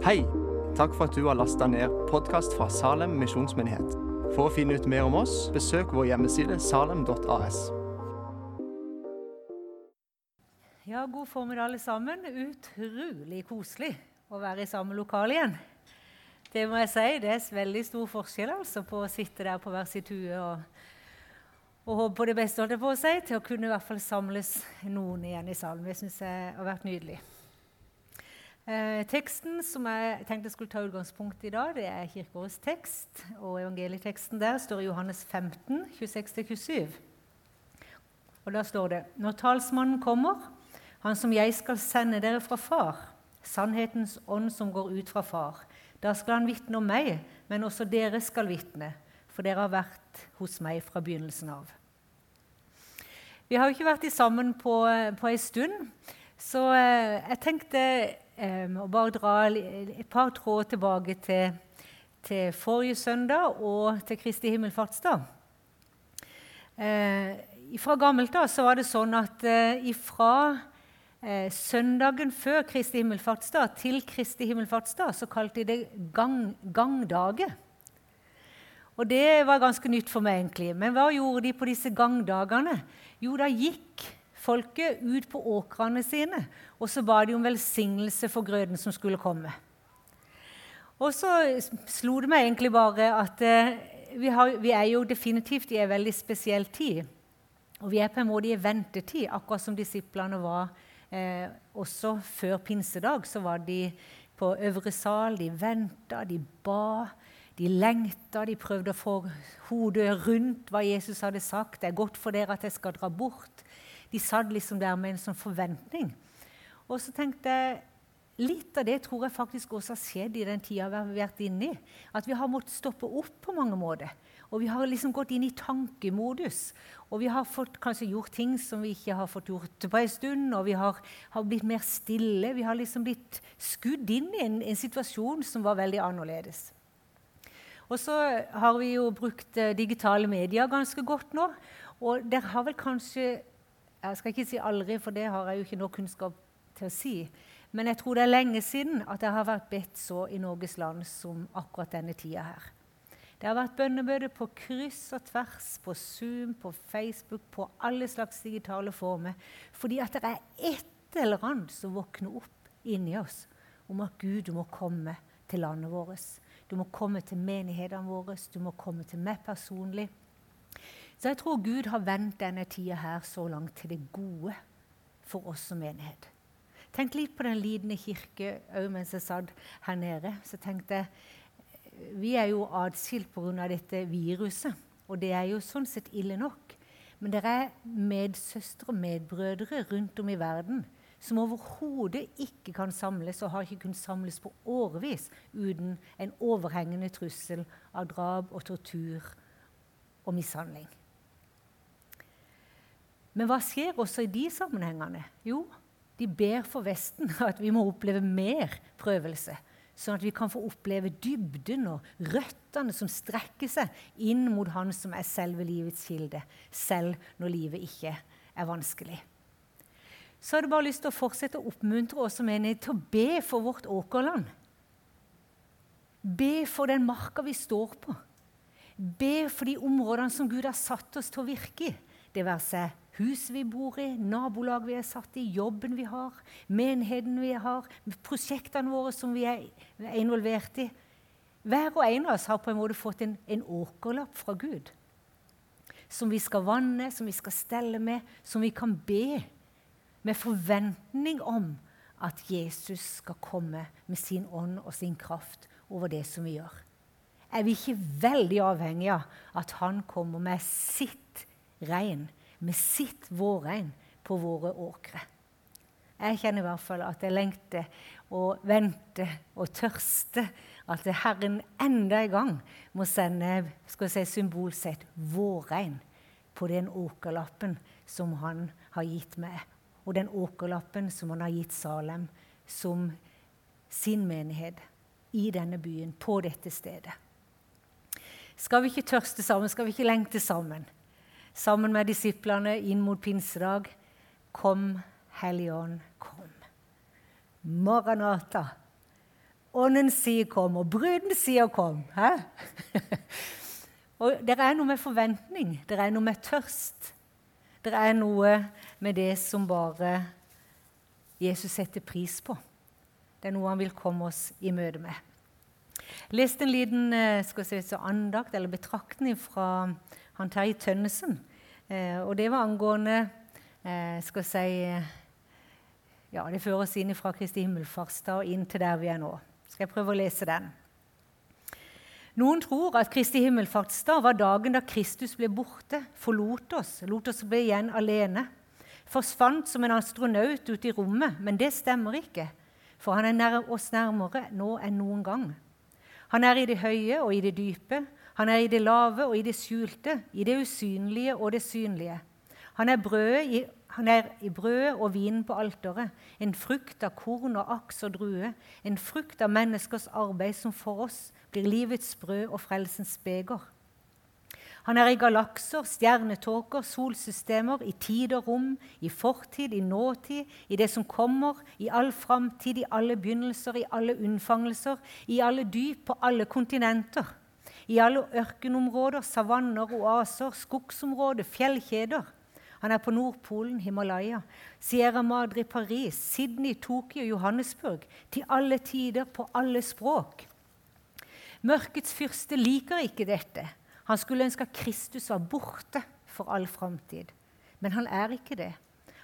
Hei! Takk for at du har lasta ned podkast fra Salem misjonsmyndighet. For å finne ut mer om oss, besøk vår hjemmeside salem.as. Ja, god formiddag, alle sammen. Utrolig koselig å være i samme lokale igjen. Det må jeg si, det er veldig stor forskjell altså, på å sitte der på hver sitt hue og, og håpe på det beste, holdt jeg på å si, til å kunne i hvert fall samles noen igjen i salen. Det syns jeg har vært nydelig. Eh, teksten som jeg tenkte jeg skulle ta utgangspunkt i dag, det er kirkeårets tekst. Og evangelieteksten der står i Johannes 15, 26-27. Og da står det Når talsmannen kommer, han som jeg skal sende dere fra Far, sannhetens ånd som går ut fra Far, da skal han vitne om meg, men også dere skal vitne, for dere har vært hos meg fra begynnelsen av. Vi har jo ikke vært sammen på, på ei stund, så eh, jeg tenkte og bare dra et par tråder tilbake til, til, forrige søndag og til Kristi himmelfartsdag. Uh, fra gammelt av så var det sånn at uh, fra uh, søndagen før Kristi himmelfartsdag til Kristi himmelfartsdag så kalte de det gang, gangdager. Og det var ganske nytt for meg, egentlig. Men hva gjorde de på disse gangdagene? Jo, da gikk folket ut på åkrene sine, og så ba de om velsignelse for grøden som skulle komme. Og så slo det meg egentlig bare at eh, vi, har, vi, er jo definitivt i en veldig spesiell tid. Og vi er på en måte i en ventetid, akkurat som disiplene var eh, også før pinsedag. Så var de på øvre sal, de venta, de ba, de lengta, de prøvde å få hodet rundt hva Jesus hadde sagt. 'Det er godt for dere at jeg skal dra bort.' De satt liksom der med en sånn forventning. Og så tenkte jeg Litt av det tror jeg faktisk også har skjedd i den tida vi har vært inne i. At vi har måttet stoppe opp på mange måter. Og vi har liksom gått inn i tankemodus. Og vi har fått kanskje gjort ting som vi ikke har fått gjort på en stund. Og vi har, har blitt mer stille. Vi har liksom blitt skudd inn i en, en, situasjon som var veldig annerledes. Og så har vi jo brukt uh, digitale medier ganske godt nå. Og dere har vel kanskje jeg skal ikke si aldri, for det har jeg jo ikke noe kunnskap til å si. Men jeg tror det er lenge siden at jeg har vært bedt så i Norges land som akkurat denne tida her. Det har vært bønnemøte på kryss og tvers, på Zoom, på Facebook, på alle slags digitale former. Fordi at det er et eller annet som våkner opp inni oss om at Gud, du må komme til landet vårt. Du må komme til menighetene våre, du må komme til meg personlig. Så jeg tror Gud har vendt denne tida her så langt til det gode for oss som menighet. Tenk litt på den lidende kirke òg mens jeg satt her nede. Så tenkte jeg Vi er jo atskilt pga. dette viruset, og det er jo sånn sett ille nok. Men det er medsøstre og medbrødre rundt om i verden som overhodet ikke kan samles, og har ikke kunnet samles på årevis uten en overhengende trussel av drap og tortur og mishandling. Men hva skjer også i de sammenhengene? Jo, de ber for Vesten at vi må oppleve mer prøvelse. Sånn at vi kan få oppleve dybden og røttene som strekker seg inn mot Han som er selve livets kilde, selv når livet ikke er vanskelig. Så har jeg bare lyst til å fortsette å oppmuntre oss som enige til å be for vårt åkerland. Be for den marka vi står på. Be for de områdene som Gud har satt oss til å virke i. Det være seg huset vi bor i, nabolag vi er satt i, jobben vi har, menigheten vi har, prosjektene våre som vi er involvert i. Hver og en av oss har på en måte fått en, en åkerlapp fra Gud. Som vi skal vanne, som vi skal stelle med, som vi kan be med forventning om at Jesus skal komme med sin ånd og sin kraft over det som vi gjør. Er vi ikke veldig avhengige av at han kommer med sitt regn med sitt vårregn på våre åkre. Jeg kjenner i hvert fall at jeg lengter og venter og tørster at Herren enda en gang må sende skal si, symbolsett vårregn på den åkerlappen som han har gitt meg, og den åkerlappen som han har gitt Salem som sin menighet i denne byen, på dette stedet. Skal vi ikke tørste sammen? Skal vi ikke lengte sammen? Sammen med disiplene inn mot pinsedag. Kom, Hellige Ånd, kom. Maranata. Ånden sier 'kom', og bruden sier 'kom'. Og Det er noe med forventning, det er noe med tørst. Det er noe med det som bare Jesus setter pris på. Det er noe han vil komme oss i møte med. Jeg leste en liten eh, skal si, andakt eller betraktning fra han Terje Tønnesen. Eh, og det var angående eh, skal si, ja, Det fører oss inn fra Kristi himmelfartsdag og inn til der vi er nå. Skal jeg prøve å lese den? Noen tror at Kristi himmelfartsdag var dagen da Kristus ble borte, forlot oss, lot oss bli igjen alene. Forsvant som en astronaut ute i rommet, men det stemmer ikke. For han er nær oss nærmere nå enn noen gang. Han er i det høye og i det dype. Han er i det lave og i det skjulte, i det usynlige og det synlige. Han er brødet i han er i brød og vin på alteret, en frukt av korn og aks og drue, en frukt av menneskers arbeid som for oss blir livets brød og frelsens beger. Han er i galakser, stjernetåker, solsystemer, i tid og rom, i fortid, i nåtid, i det som kommer, i all framtid, i alle begynnelser, i alle unnfangelser, i alle dyp på alle kontinenter. I alle ørkenområder, savanner, oaser, skogsområder, fjellkjeder han er på Nordpolen, Himalaya, Sierra Madre, i Paris, Sydney, Tokyo, Johannesburg. Til alle tider, på alle språk. Mørkets fyrste liker ikke dette. Han skulle ønske at Kristus var borte for all framtid. Men han er ikke det.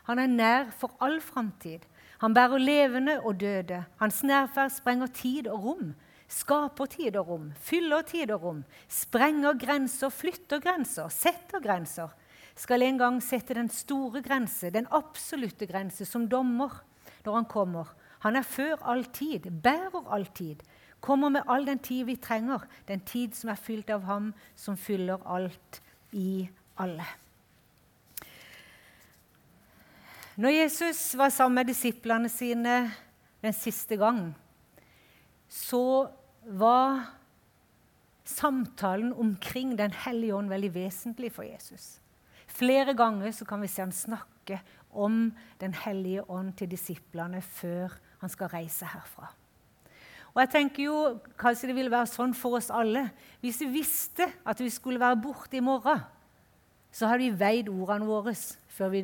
Han er nær for all framtid. Han bærer levende og døde. Hans nærferd sprenger tid og rom. Skaper tid og rom, fyller tid og rom. Sprenger grenser, flytter grenser, setter grenser skal en gang sette den store grense, den absolutte grense, som dommer når han kommer. Han er før all tid, bærer all tid, kommer med all den tid vi trenger, den tid som er fylt av ham som fyller alt i alle. Når Jesus var sammen med disiplene sine den siste gang, så var samtalen omkring Den hellige ånd veldig vesentlig for Jesus. Flere ganger så kan vi se han snakke om Den hellige ånd til disiplene før han skal reise herfra. Og jeg tenker jo, Kanskje det ville være sånn for oss alle. Hvis vi visste at vi skulle være borte i morgen, så hadde vi veid ordene våre før vi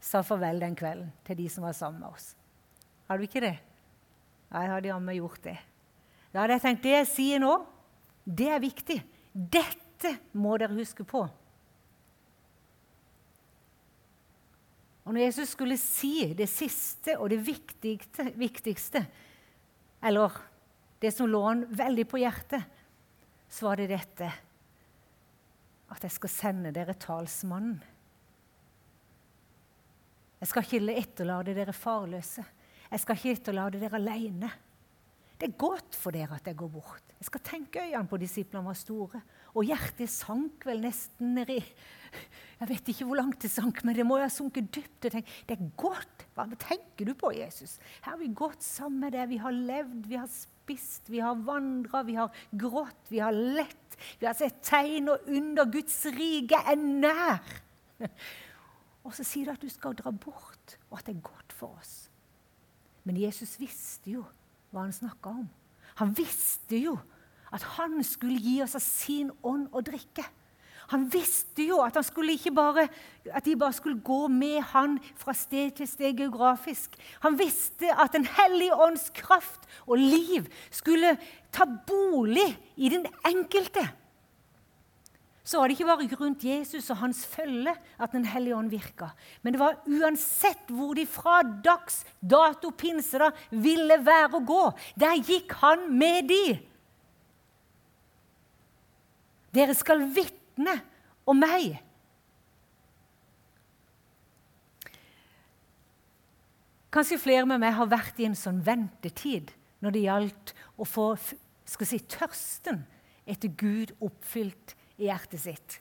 sa farvel den kvelden til de som var sammen med oss. Hadde vi ikke det? Jeg hadde jammen gjort det. Da hadde jeg tenkt det jeg sier nå, det er viktig. Dette må dere huske på. Og når Jesus skulle si det siste og det viktigste, viktigste eller det som lå han veldig på hjertet, så var det dette at jeg skal sende dere talsmannen. Jeg skal ikke etterlate dere farløse. Jeg skal ikke etterlate dere alene. Det er godt for dere at jeg går bort. Jeg skal tenke øynene på disiplene var store. Og hjertet sank vel nesten nedi jeg vet ikke hvor langt det sank, men det må jo ha sunket dypt. det er godt. Hva tenker du på, Jesus? Her har vi gått sammen med deg. Vi har levd, vi har spist, vi har vandra, vi har grått, vi har lett. Vi har sett tegn og under. Guds rike er nær. Og så sier du at du skal dra bort, og at det er godt for oss. Men Jesus visste jo hva han snakka om. Han visste jo at han skulle gi oss av sin ånd å drikke. Han visste jo at, bare, at, de bare skulle gå med han fra sted til sted geografisk. Han visste at Den hellige ånds kraft og liv skulle ta bolig i den enkelte. Så var det ikke bare rundt Jesus og hans følge at Den hellige ånd virka. Men det var uansett hvor de fra dags dato pinse da ville være å gå. Der gikk han med de. Dere skal vitne om meg. Kanskje flere med meg har vært i en sånn ventetid når det gjaldt å få si, tørsten etter Gud oppfylt i hjertet sitt.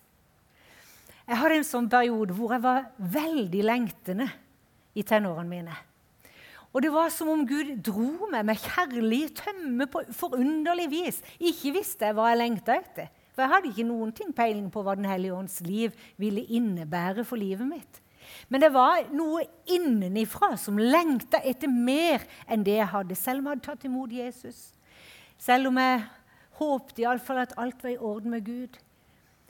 Jeg hadde en sånn periode hvor jeg var veldig lengtende i tenårene mine. Og det var som om Gud dro meg med kjærlig tømme på forunderlig vis. Ikke visste jeg hva jeg lengta etter. For jeg hadde ikke noen ting peiling på hva Den hellige ånds liv ville innebære for livet mitt. Men det var noe innenifra som lengta etter mer enn det jeg hadde. Selv om jeg hadde tatt imot Jesus. selv om jeg håpte iallfall at alt var i orden med Gud,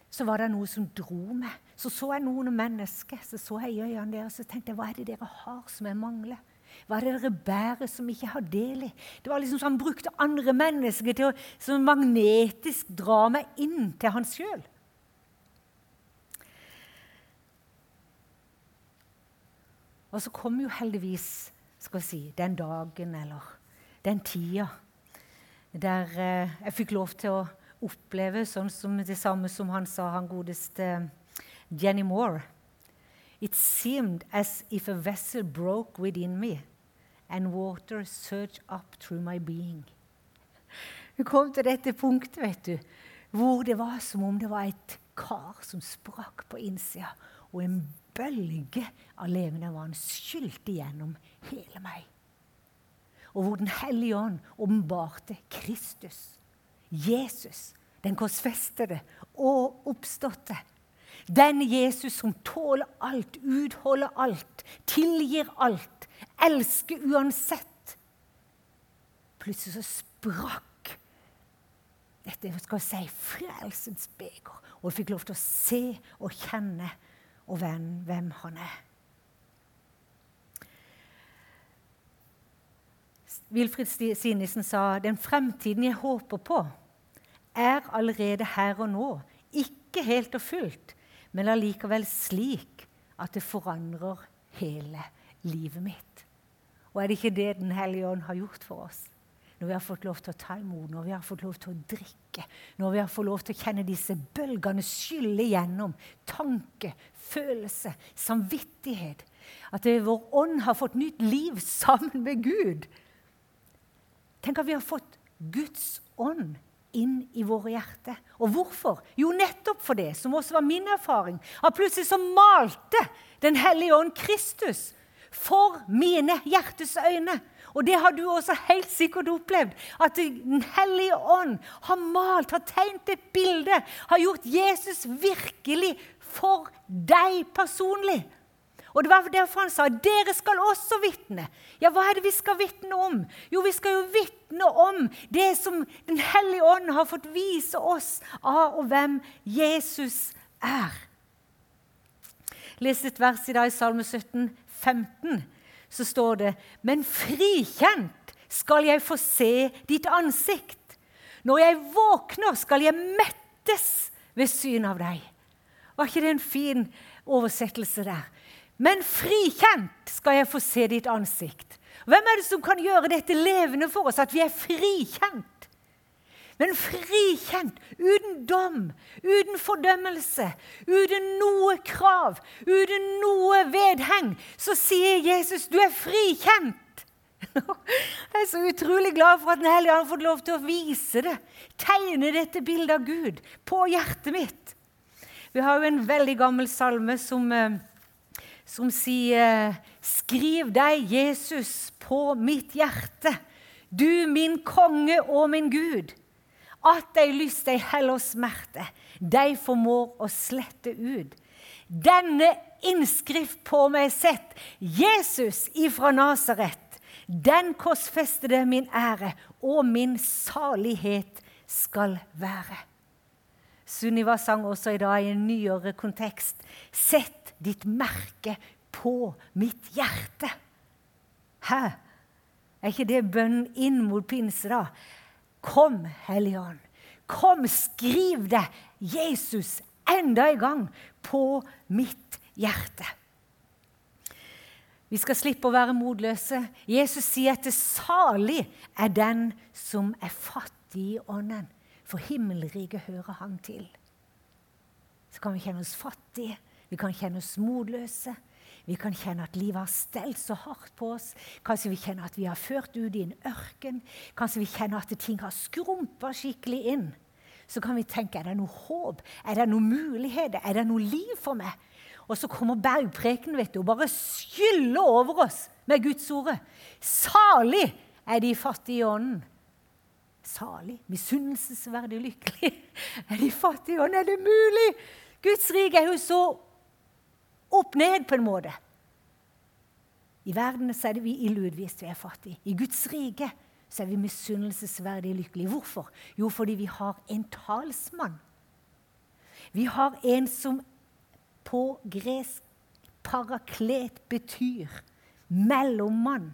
så var det noe som dro meg. Så så jeg noen mennesker, så så jeg i øynene deres og tenkte hva er det dere har som jeg mangler? Hva er det dere bærer som ikke har del i? Det var liksom som Han brukte andre mennesker til å som magnetisk dra meg inn til han sjøl. Og så kom jo heldigvis skal vi si, den dagen eller den tida der eh, jeg fikk lov til å oppleve sånn som det samme som han sa, han godeste Jenny Moore. It seemed as if a vessel broke within me, and water surged up through my being. Hun kom til dette punktet vet du, hvor det var som om det var et kar som sprakk på innsida, og en bølge av levende vann skylte gjennom hele meg. Og hvor Den hellige ånd åpenbarte Kristus, Jesus, den korsfestede og oppståtte. Den Jesus som tåler alt, utholder alt, tilgir alt, elsker uansett. Plutselig så sprakk dette skal jeg si, frelsens beger, og jeg fikk lov til å se og kjenne og hvem, hvem han er. Wilfrid Sinissen sa den fremtiden jeg håper på, er allerede her og nå. Ikke helt og fullt, men allikevel slik at det forandrer hele livet mitt. Og er det ikke det Den hellige ånd har gjort for oss? Når vi har fått lov til å ta imot, når vi har fått lov til å drikke, når vi har fått lov til å kjenne disse bølgene skylle gjennom tanke, følelse, samvittighet. At vår ånd har fått nytt liv sammen med Gud. Tenk at vi har fått Guds ånd inn i våre hjerter. Og hvorfor? Jo, nettopp for det, som også var min erfaring. At plutselig så malte Den hellige ånd Kristus for mine hjertes øyne. Og det har du også helt sikkert opplevd. At Den hellige ånd har malt, har tegnet et bilde, har gjort Jesus virkelig for deg personlig. Og Det var derfor han sa dere skal også vitne. Ja, hva er det vi skal vitne om? Jo, vi skal jo vitne om det som Den hellige ånd har fått vise oss av og hvem Jesus er. Les et vers i dag i Salme 17, 15. Så står det Men frikjent skal jeg få se ditt ansikt. Når jeg våkner, skal jeg mettes ved syn av deg. Var ikke det en fin oversettelse der? Men frikjent skal jeg få se ditt ansikt. Hvem er det som kan gjøre dette levende for oss, at vi er frikjent? Men frikjent, uten dom, uten fordømmelse, uten noe krav, uten noe vedheng, så sier Jesus du er frikjent. Jeg er så utrolig glad for at Den hellige har fått lov til å vise det, tegne dette bildet av Gud på hjertet mitt. Vi har jo en veldig gammel salme som, eh, som sier Skriv deg, Jesus, på mitt hjerte, du min konge og min Gud. At dei lyst, dei heller smerte, dei formår å slette ut. Denne innskrift på meg sett, Jesus ifra Nasaret, den korsfestede min ære og min salighet skal være. Sunniva sang også i dag i en nyere kontekst. Sett ditt merke på mitt hjerte. Hæ? Er ikke det bønnen inn mot pinse, da? Kom, Hellige Ånd. Kom, skriv det, Jesus, enda en gang på mitt hjerte. Vi skal slippe å være motløse. Jesus sier at det salig er den som er fattig i ånden for himmelriket hører han til. Så kan vi kjenne oss fattige, vi kan kjenne oss motløse. Vi kan kjenne at livet har stelt så hardt på oss. Kanskje vi kjenner at vi har ført ut i en ørken. Kanskje vi kjenner at ting har skrumpa skikkelig inn. Så kan vi tenke er det noe håp, er det noen muligheter, er det noe liv for meg? Og så kommer bergpreken vet du, og bare skyller over oss med Guds ord. Salig er de fattige i ånden salig, misunnelsesverdig lykkelig. Er de fattige Og Er det mulig? Guds rike er jo så opp ned, på en måte. I verden så er det vi illeutvist vi er fattige. I Guds rike så er vi misunnelsesverdig lykkelige. Hvorfor? Jo, fordi vi har en talsmann. Vi har en som på gresk paraklet betyr mellommann,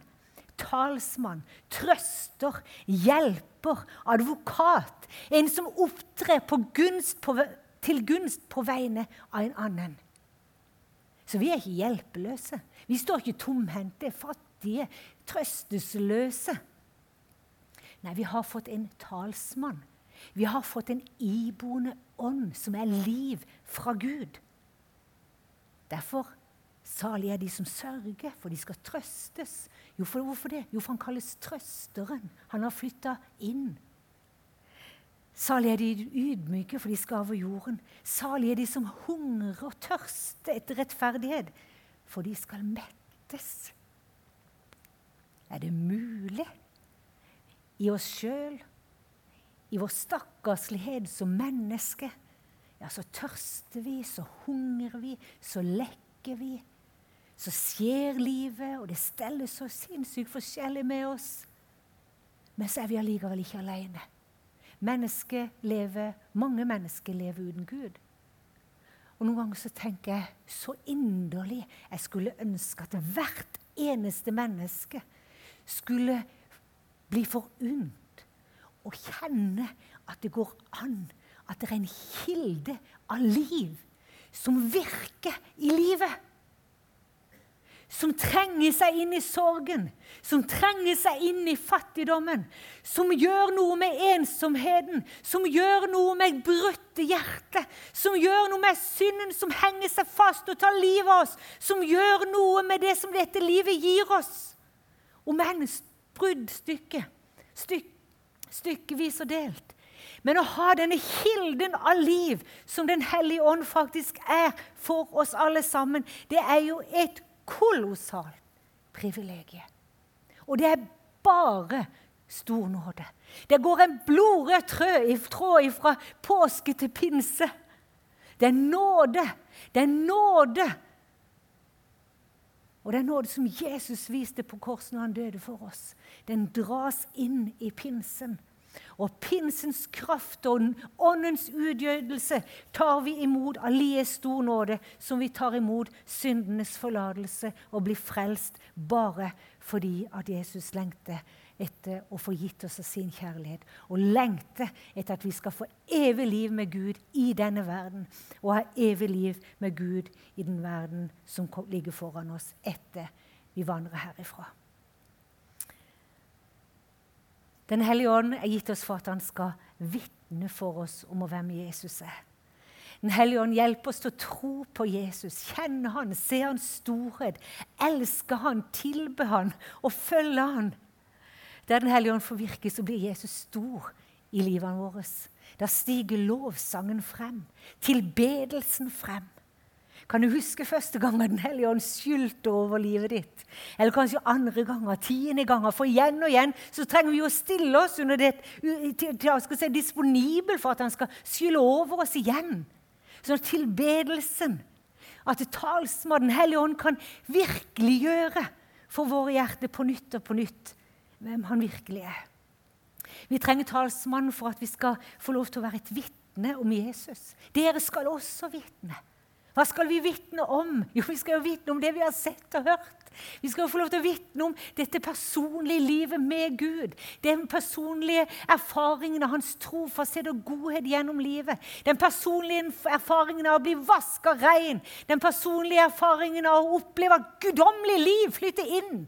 talsmann, trøster, hjelper, advokat. En som opptrer gunst på, til gunst på vegne av en annen. Så vi er ikke hjelpeløse. Vi står ikke tomhendte, fattige, trøstesløse. Nei, vi har fått en talsmann. Vi har fått en iboende ånd som er liv fra Gud. Derfor salig er de som sørger, for de skal trøstes. Jo, for hvorfor det? Jo, for han kalles trøsteren. Han har flytta inn. Salig er de ydmyke, for de skal over jorden. Salig er de som hungrer og tørster etter rettferdighet, for de skal mettes. Er det mulig? I oss sjøl, i vår stakkarslighet som menneske, ja, så tørster vi, så hungrer vi, så lekker vi. Så skjer livet, og det steller så sinnssykt forskjellig med oss. Men så er vi allikevel ikke alene. Mennesker lever, mange mennesker lever uten Gud. Og Noen ganger så tenker jeg så inderlig jeg skulle ønske at hvert eneste menneske skulle bli forunt og kjenne at det går an at det er en kilde av liv som virker i livet som trenger seg inn i sorgen, som trenger seg inn i fattigdommen, som gjør noe med ensomheten, som gjør noe med brutte hjerte, som gjør noe med synden som henger seg fast og tar livet av oss, som gjør noe med det som dette livet gir oss. Om enn bruddstykke, styk, stykkevis og delt. Men å ha denne kilden av liv som Den hellige ånd faktisk er for oss alle sammen, det er jo et kolossalt privilegium. Og det er bare stor nåde. Det går en blodrød tråd fra påske til pinse. Det er nåde. Det er nåde. Og det er nåde som Jesus viste på korset når han døde for oss. Den dras inn i pinsen. Og pinsens kraft og åndens utgjødelse tar vi imot av like stor nåde som vi tar imot syndenes forlatelse og blir frelst bare fordi at Jesus lengter etter å få gitt oss av sin kjærlighet. Og lengter etter at vi skal få evig liv med Gud i denne verden. Og ha evig liv med Gud i den verden som ligger foran oss etter vi vandrer herifra. Den hellige ånd er gitt oss for at han skal vitne for oss om hvem Jesus er. Den hellige ånd hjelper oss til å tro på Jesus, kjenne han, se hans storhet, elske han, tilbe han og følge han. Der Den hellige ånd får virke, så blir Jesus stor i livene våre. Da stiger lovsangen frem, tilbedelsen frem. Kan du huske første gang Den hellige ånd skyldte over livet ditt? Eller kanskje andre ganger, tiende ganger. For igjen og igjen så trenger vi å stille oss under det, til, til si, disponibel for at han skal skylde over oss igjen. Sånn at tilbedelsen, at talsmannen Den hellige ånd kan virkeliggjøre for våre hjerter på nytt og på nytt hvem han virkelig er. Vi trenger talsmannen for at vi skal få lov til å være et vitne om Jesus. Dere skal også vitne. Hva skal vi vitne om? Jo, vi skal jo vitne om det vi har sett og hørt. Vi skal jo få lov til å vitne om dette personlige livet med Gud. Den personlige erfaringen av hans trofasthet og godhet gjennom livet. Den personlige erfaringen av å bli vaska rein. Den personlige erfaringen av å oppleve at guddommelig liv flytter inn.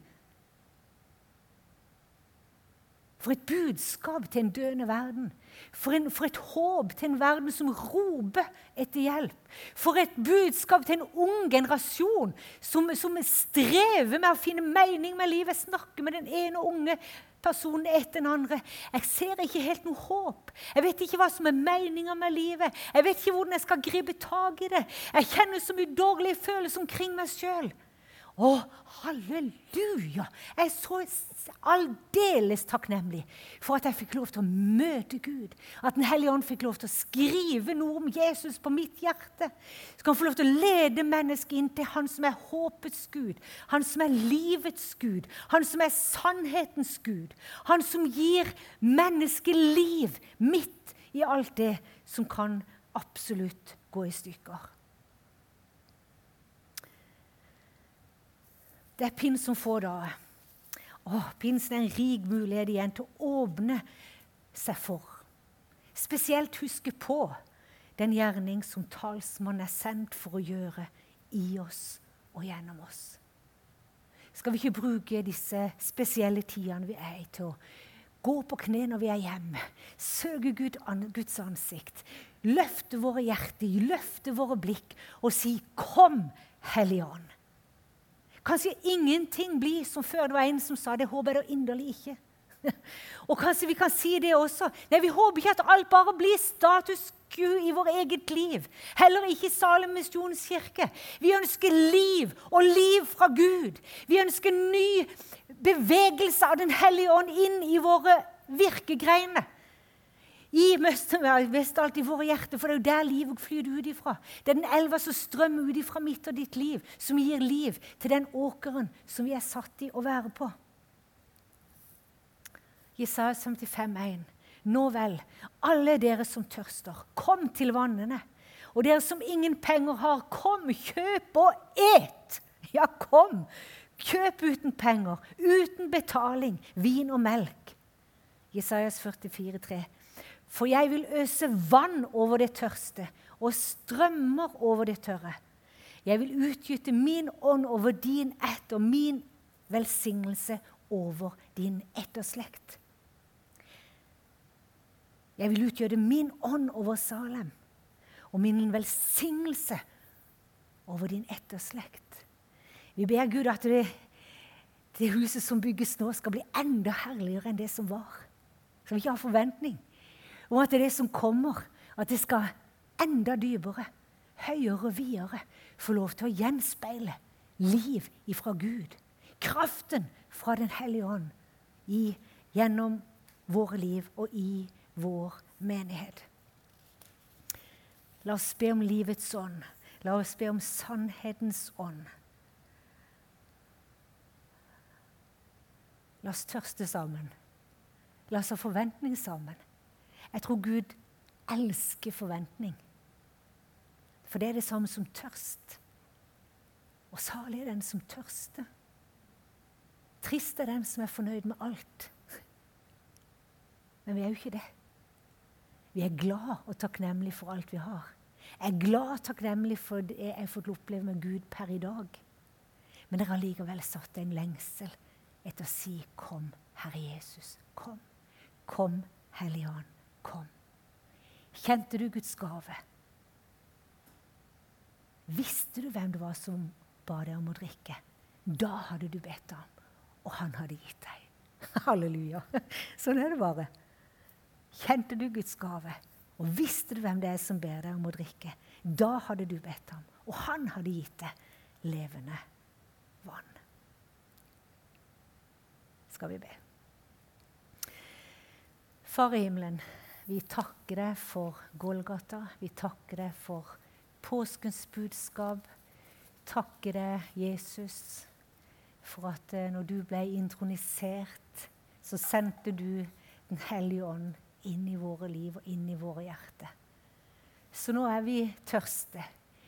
For et budskap til en døende verden. For, en, for, et håp til en verden som roper etter hjelp. For et budskap til en ung generasjon som, som strever med å finne mening med livet. Jeg snakker med den ene unge personen etter den andre. Jeg ser ikke helt noe håp. Jeg vet ikke hva som er meninga med livet. Jeg vet ikke hvordan jeg skal gripe tak i det. Jeg kjenner så mye dårlige følelser omkring meg sjøl. Å, halleluja! Jeg er så aldeles takknemlig for at jeg fikk lov til å møte Gud. At Den hellige ånd fikk lov til å skrive noe om Jesus på mitt hjerte. Så kan han få lov til å lede mennesket inn til Han som er håpets Gud, Han som er livets Gud, Han som er sannhetens Gud. Han som gir mennesket liv midt i alt det som kan absolutt gå i stykker. Det er pins om få dager. Pinsen er en rik mulighet igjen til å åpne seg for. Spesielt huske på den gjerning som talsmannen er sendt for å gjøre i oss og gjennom oss. Skal vi ikke bruke disse spesielle tidene vi er i, til å gå på kne når vi er hjemme, søke Gud, Guds ansikt, løfte våre hjerter, løfte våre blikk og si 'Kom, Hellige Ånd'. Kanskje ingenting blir som før. Det var en som sa det. Håper jeg da inderlig ikke. Og kanskje vi kan si det også. Nei, Vi håper ikke at alt bare blir status quo i vårt eget liv. Heller ikke i Salem misjonskirke. Vi ønsker liv, og liv fra Gud. Vi ønsker ny bevegelse av Den hellige ånd inn i våre virkegreiner. Gi Vestalt i våre hjerter, for det er jo der livet flyr ut ifra. Det er den elva som strømmer ut ifra mitt og ditt liv, som gir liv til den åkeren som vi er satt i å være på. Jesaja 55,1. Nå vel, alle dere som tørster, kom til vannene. Og dere som ingen penger har, kom, kjøp og et! Ja, kom! Kjøp uten penger, uten betaling, vin og melk. Jesajas 44, 44,3. For jeg vil øse vann over det tørste og strømmer over det tørre. Jeg vil utgyte min ånd over din ett og min velsignelse over din etterslekt. Jeg vil utgjøre min ånd over Salem og min velsignelse over din etterslekt. Vi ber Gud at det, det huset som bygges nå, skal bli enda herligere enn det som var. Så vi ikke har forventning om at det som kommer, at det skal enda dypere, høyere og videre få lov til å gjenspeile liv ifra Gud. Kraften fra Den hellige ånd i, gjennom våre liv og i vår menighet. La oss be om livets ånd. La oss be om sannhetens ånd. La oss tørste sammen. La oss ha forventning sammen. Jeg tror Gud elsker forventning. For det er det samme som tørst. Og salig er den som tørster. Trist er den som er fornøyd med alt. Men vi er jo ikke det. Vi er glad og takknemlig for alt vi har. Jeg er glad og takknemlig for det jeg har fått oppleve med Gud per i dag. Men det har likevel satt en lengsel etter å si 'Kom, Herre Jesus'. Kom. Kom, Hellige Ånd kom. Kjente du Guds gave? Visste du hvem det var som ba deg om å drikke? Da hadde du bedt ham, og han hadde gitt deg. Halleluja. Sånn er det bare. Kjente du Guds gave, og visste du hvem det er som ber deg om å drikke? Da hadde du bedt ham, og han hadde gitt deg levende vann. Skal vi be. Far i himmelen. Vi takker deg for Golgata. Vi takker deg for påskens budskap. Takker deg, Jesus, for at eh, når du ble intronisert, så sendte du Den hellige ånd inn i våre liv og inn i våre hjerter. Så nå er vi tørste.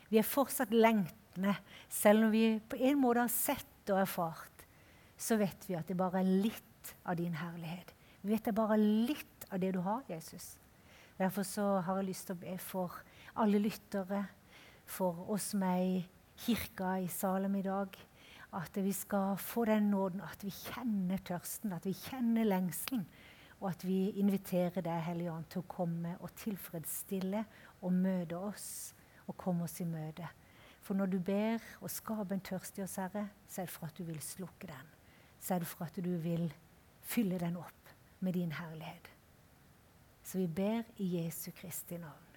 Vi er fortsatt lengtende. Selv om vi på en måte har sett og erfart, så vet vi at det bare er litt av din herlighet. Vi vet det bare er litt av det du har, Jesus. Derfor så har jeg lyst til å be for alle lyttere, for oss som er i kirka i Salem i dag, at vi skal få den nåden at vi kjenner tørsten, at vi kjenner lengselen, og at vi inviterer deg, Hellige Ånd, til å komme og tilfredsstille og møte oss og komme oss i møte. For når du ber og skaper en tørst i oss, Herre, så er det for at du vil slukke den. Så er det for at du vil fylle den opp med din herlighet. Så vi ber i Jesu Kristi navn.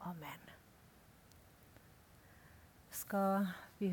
Amen. Skal vi høre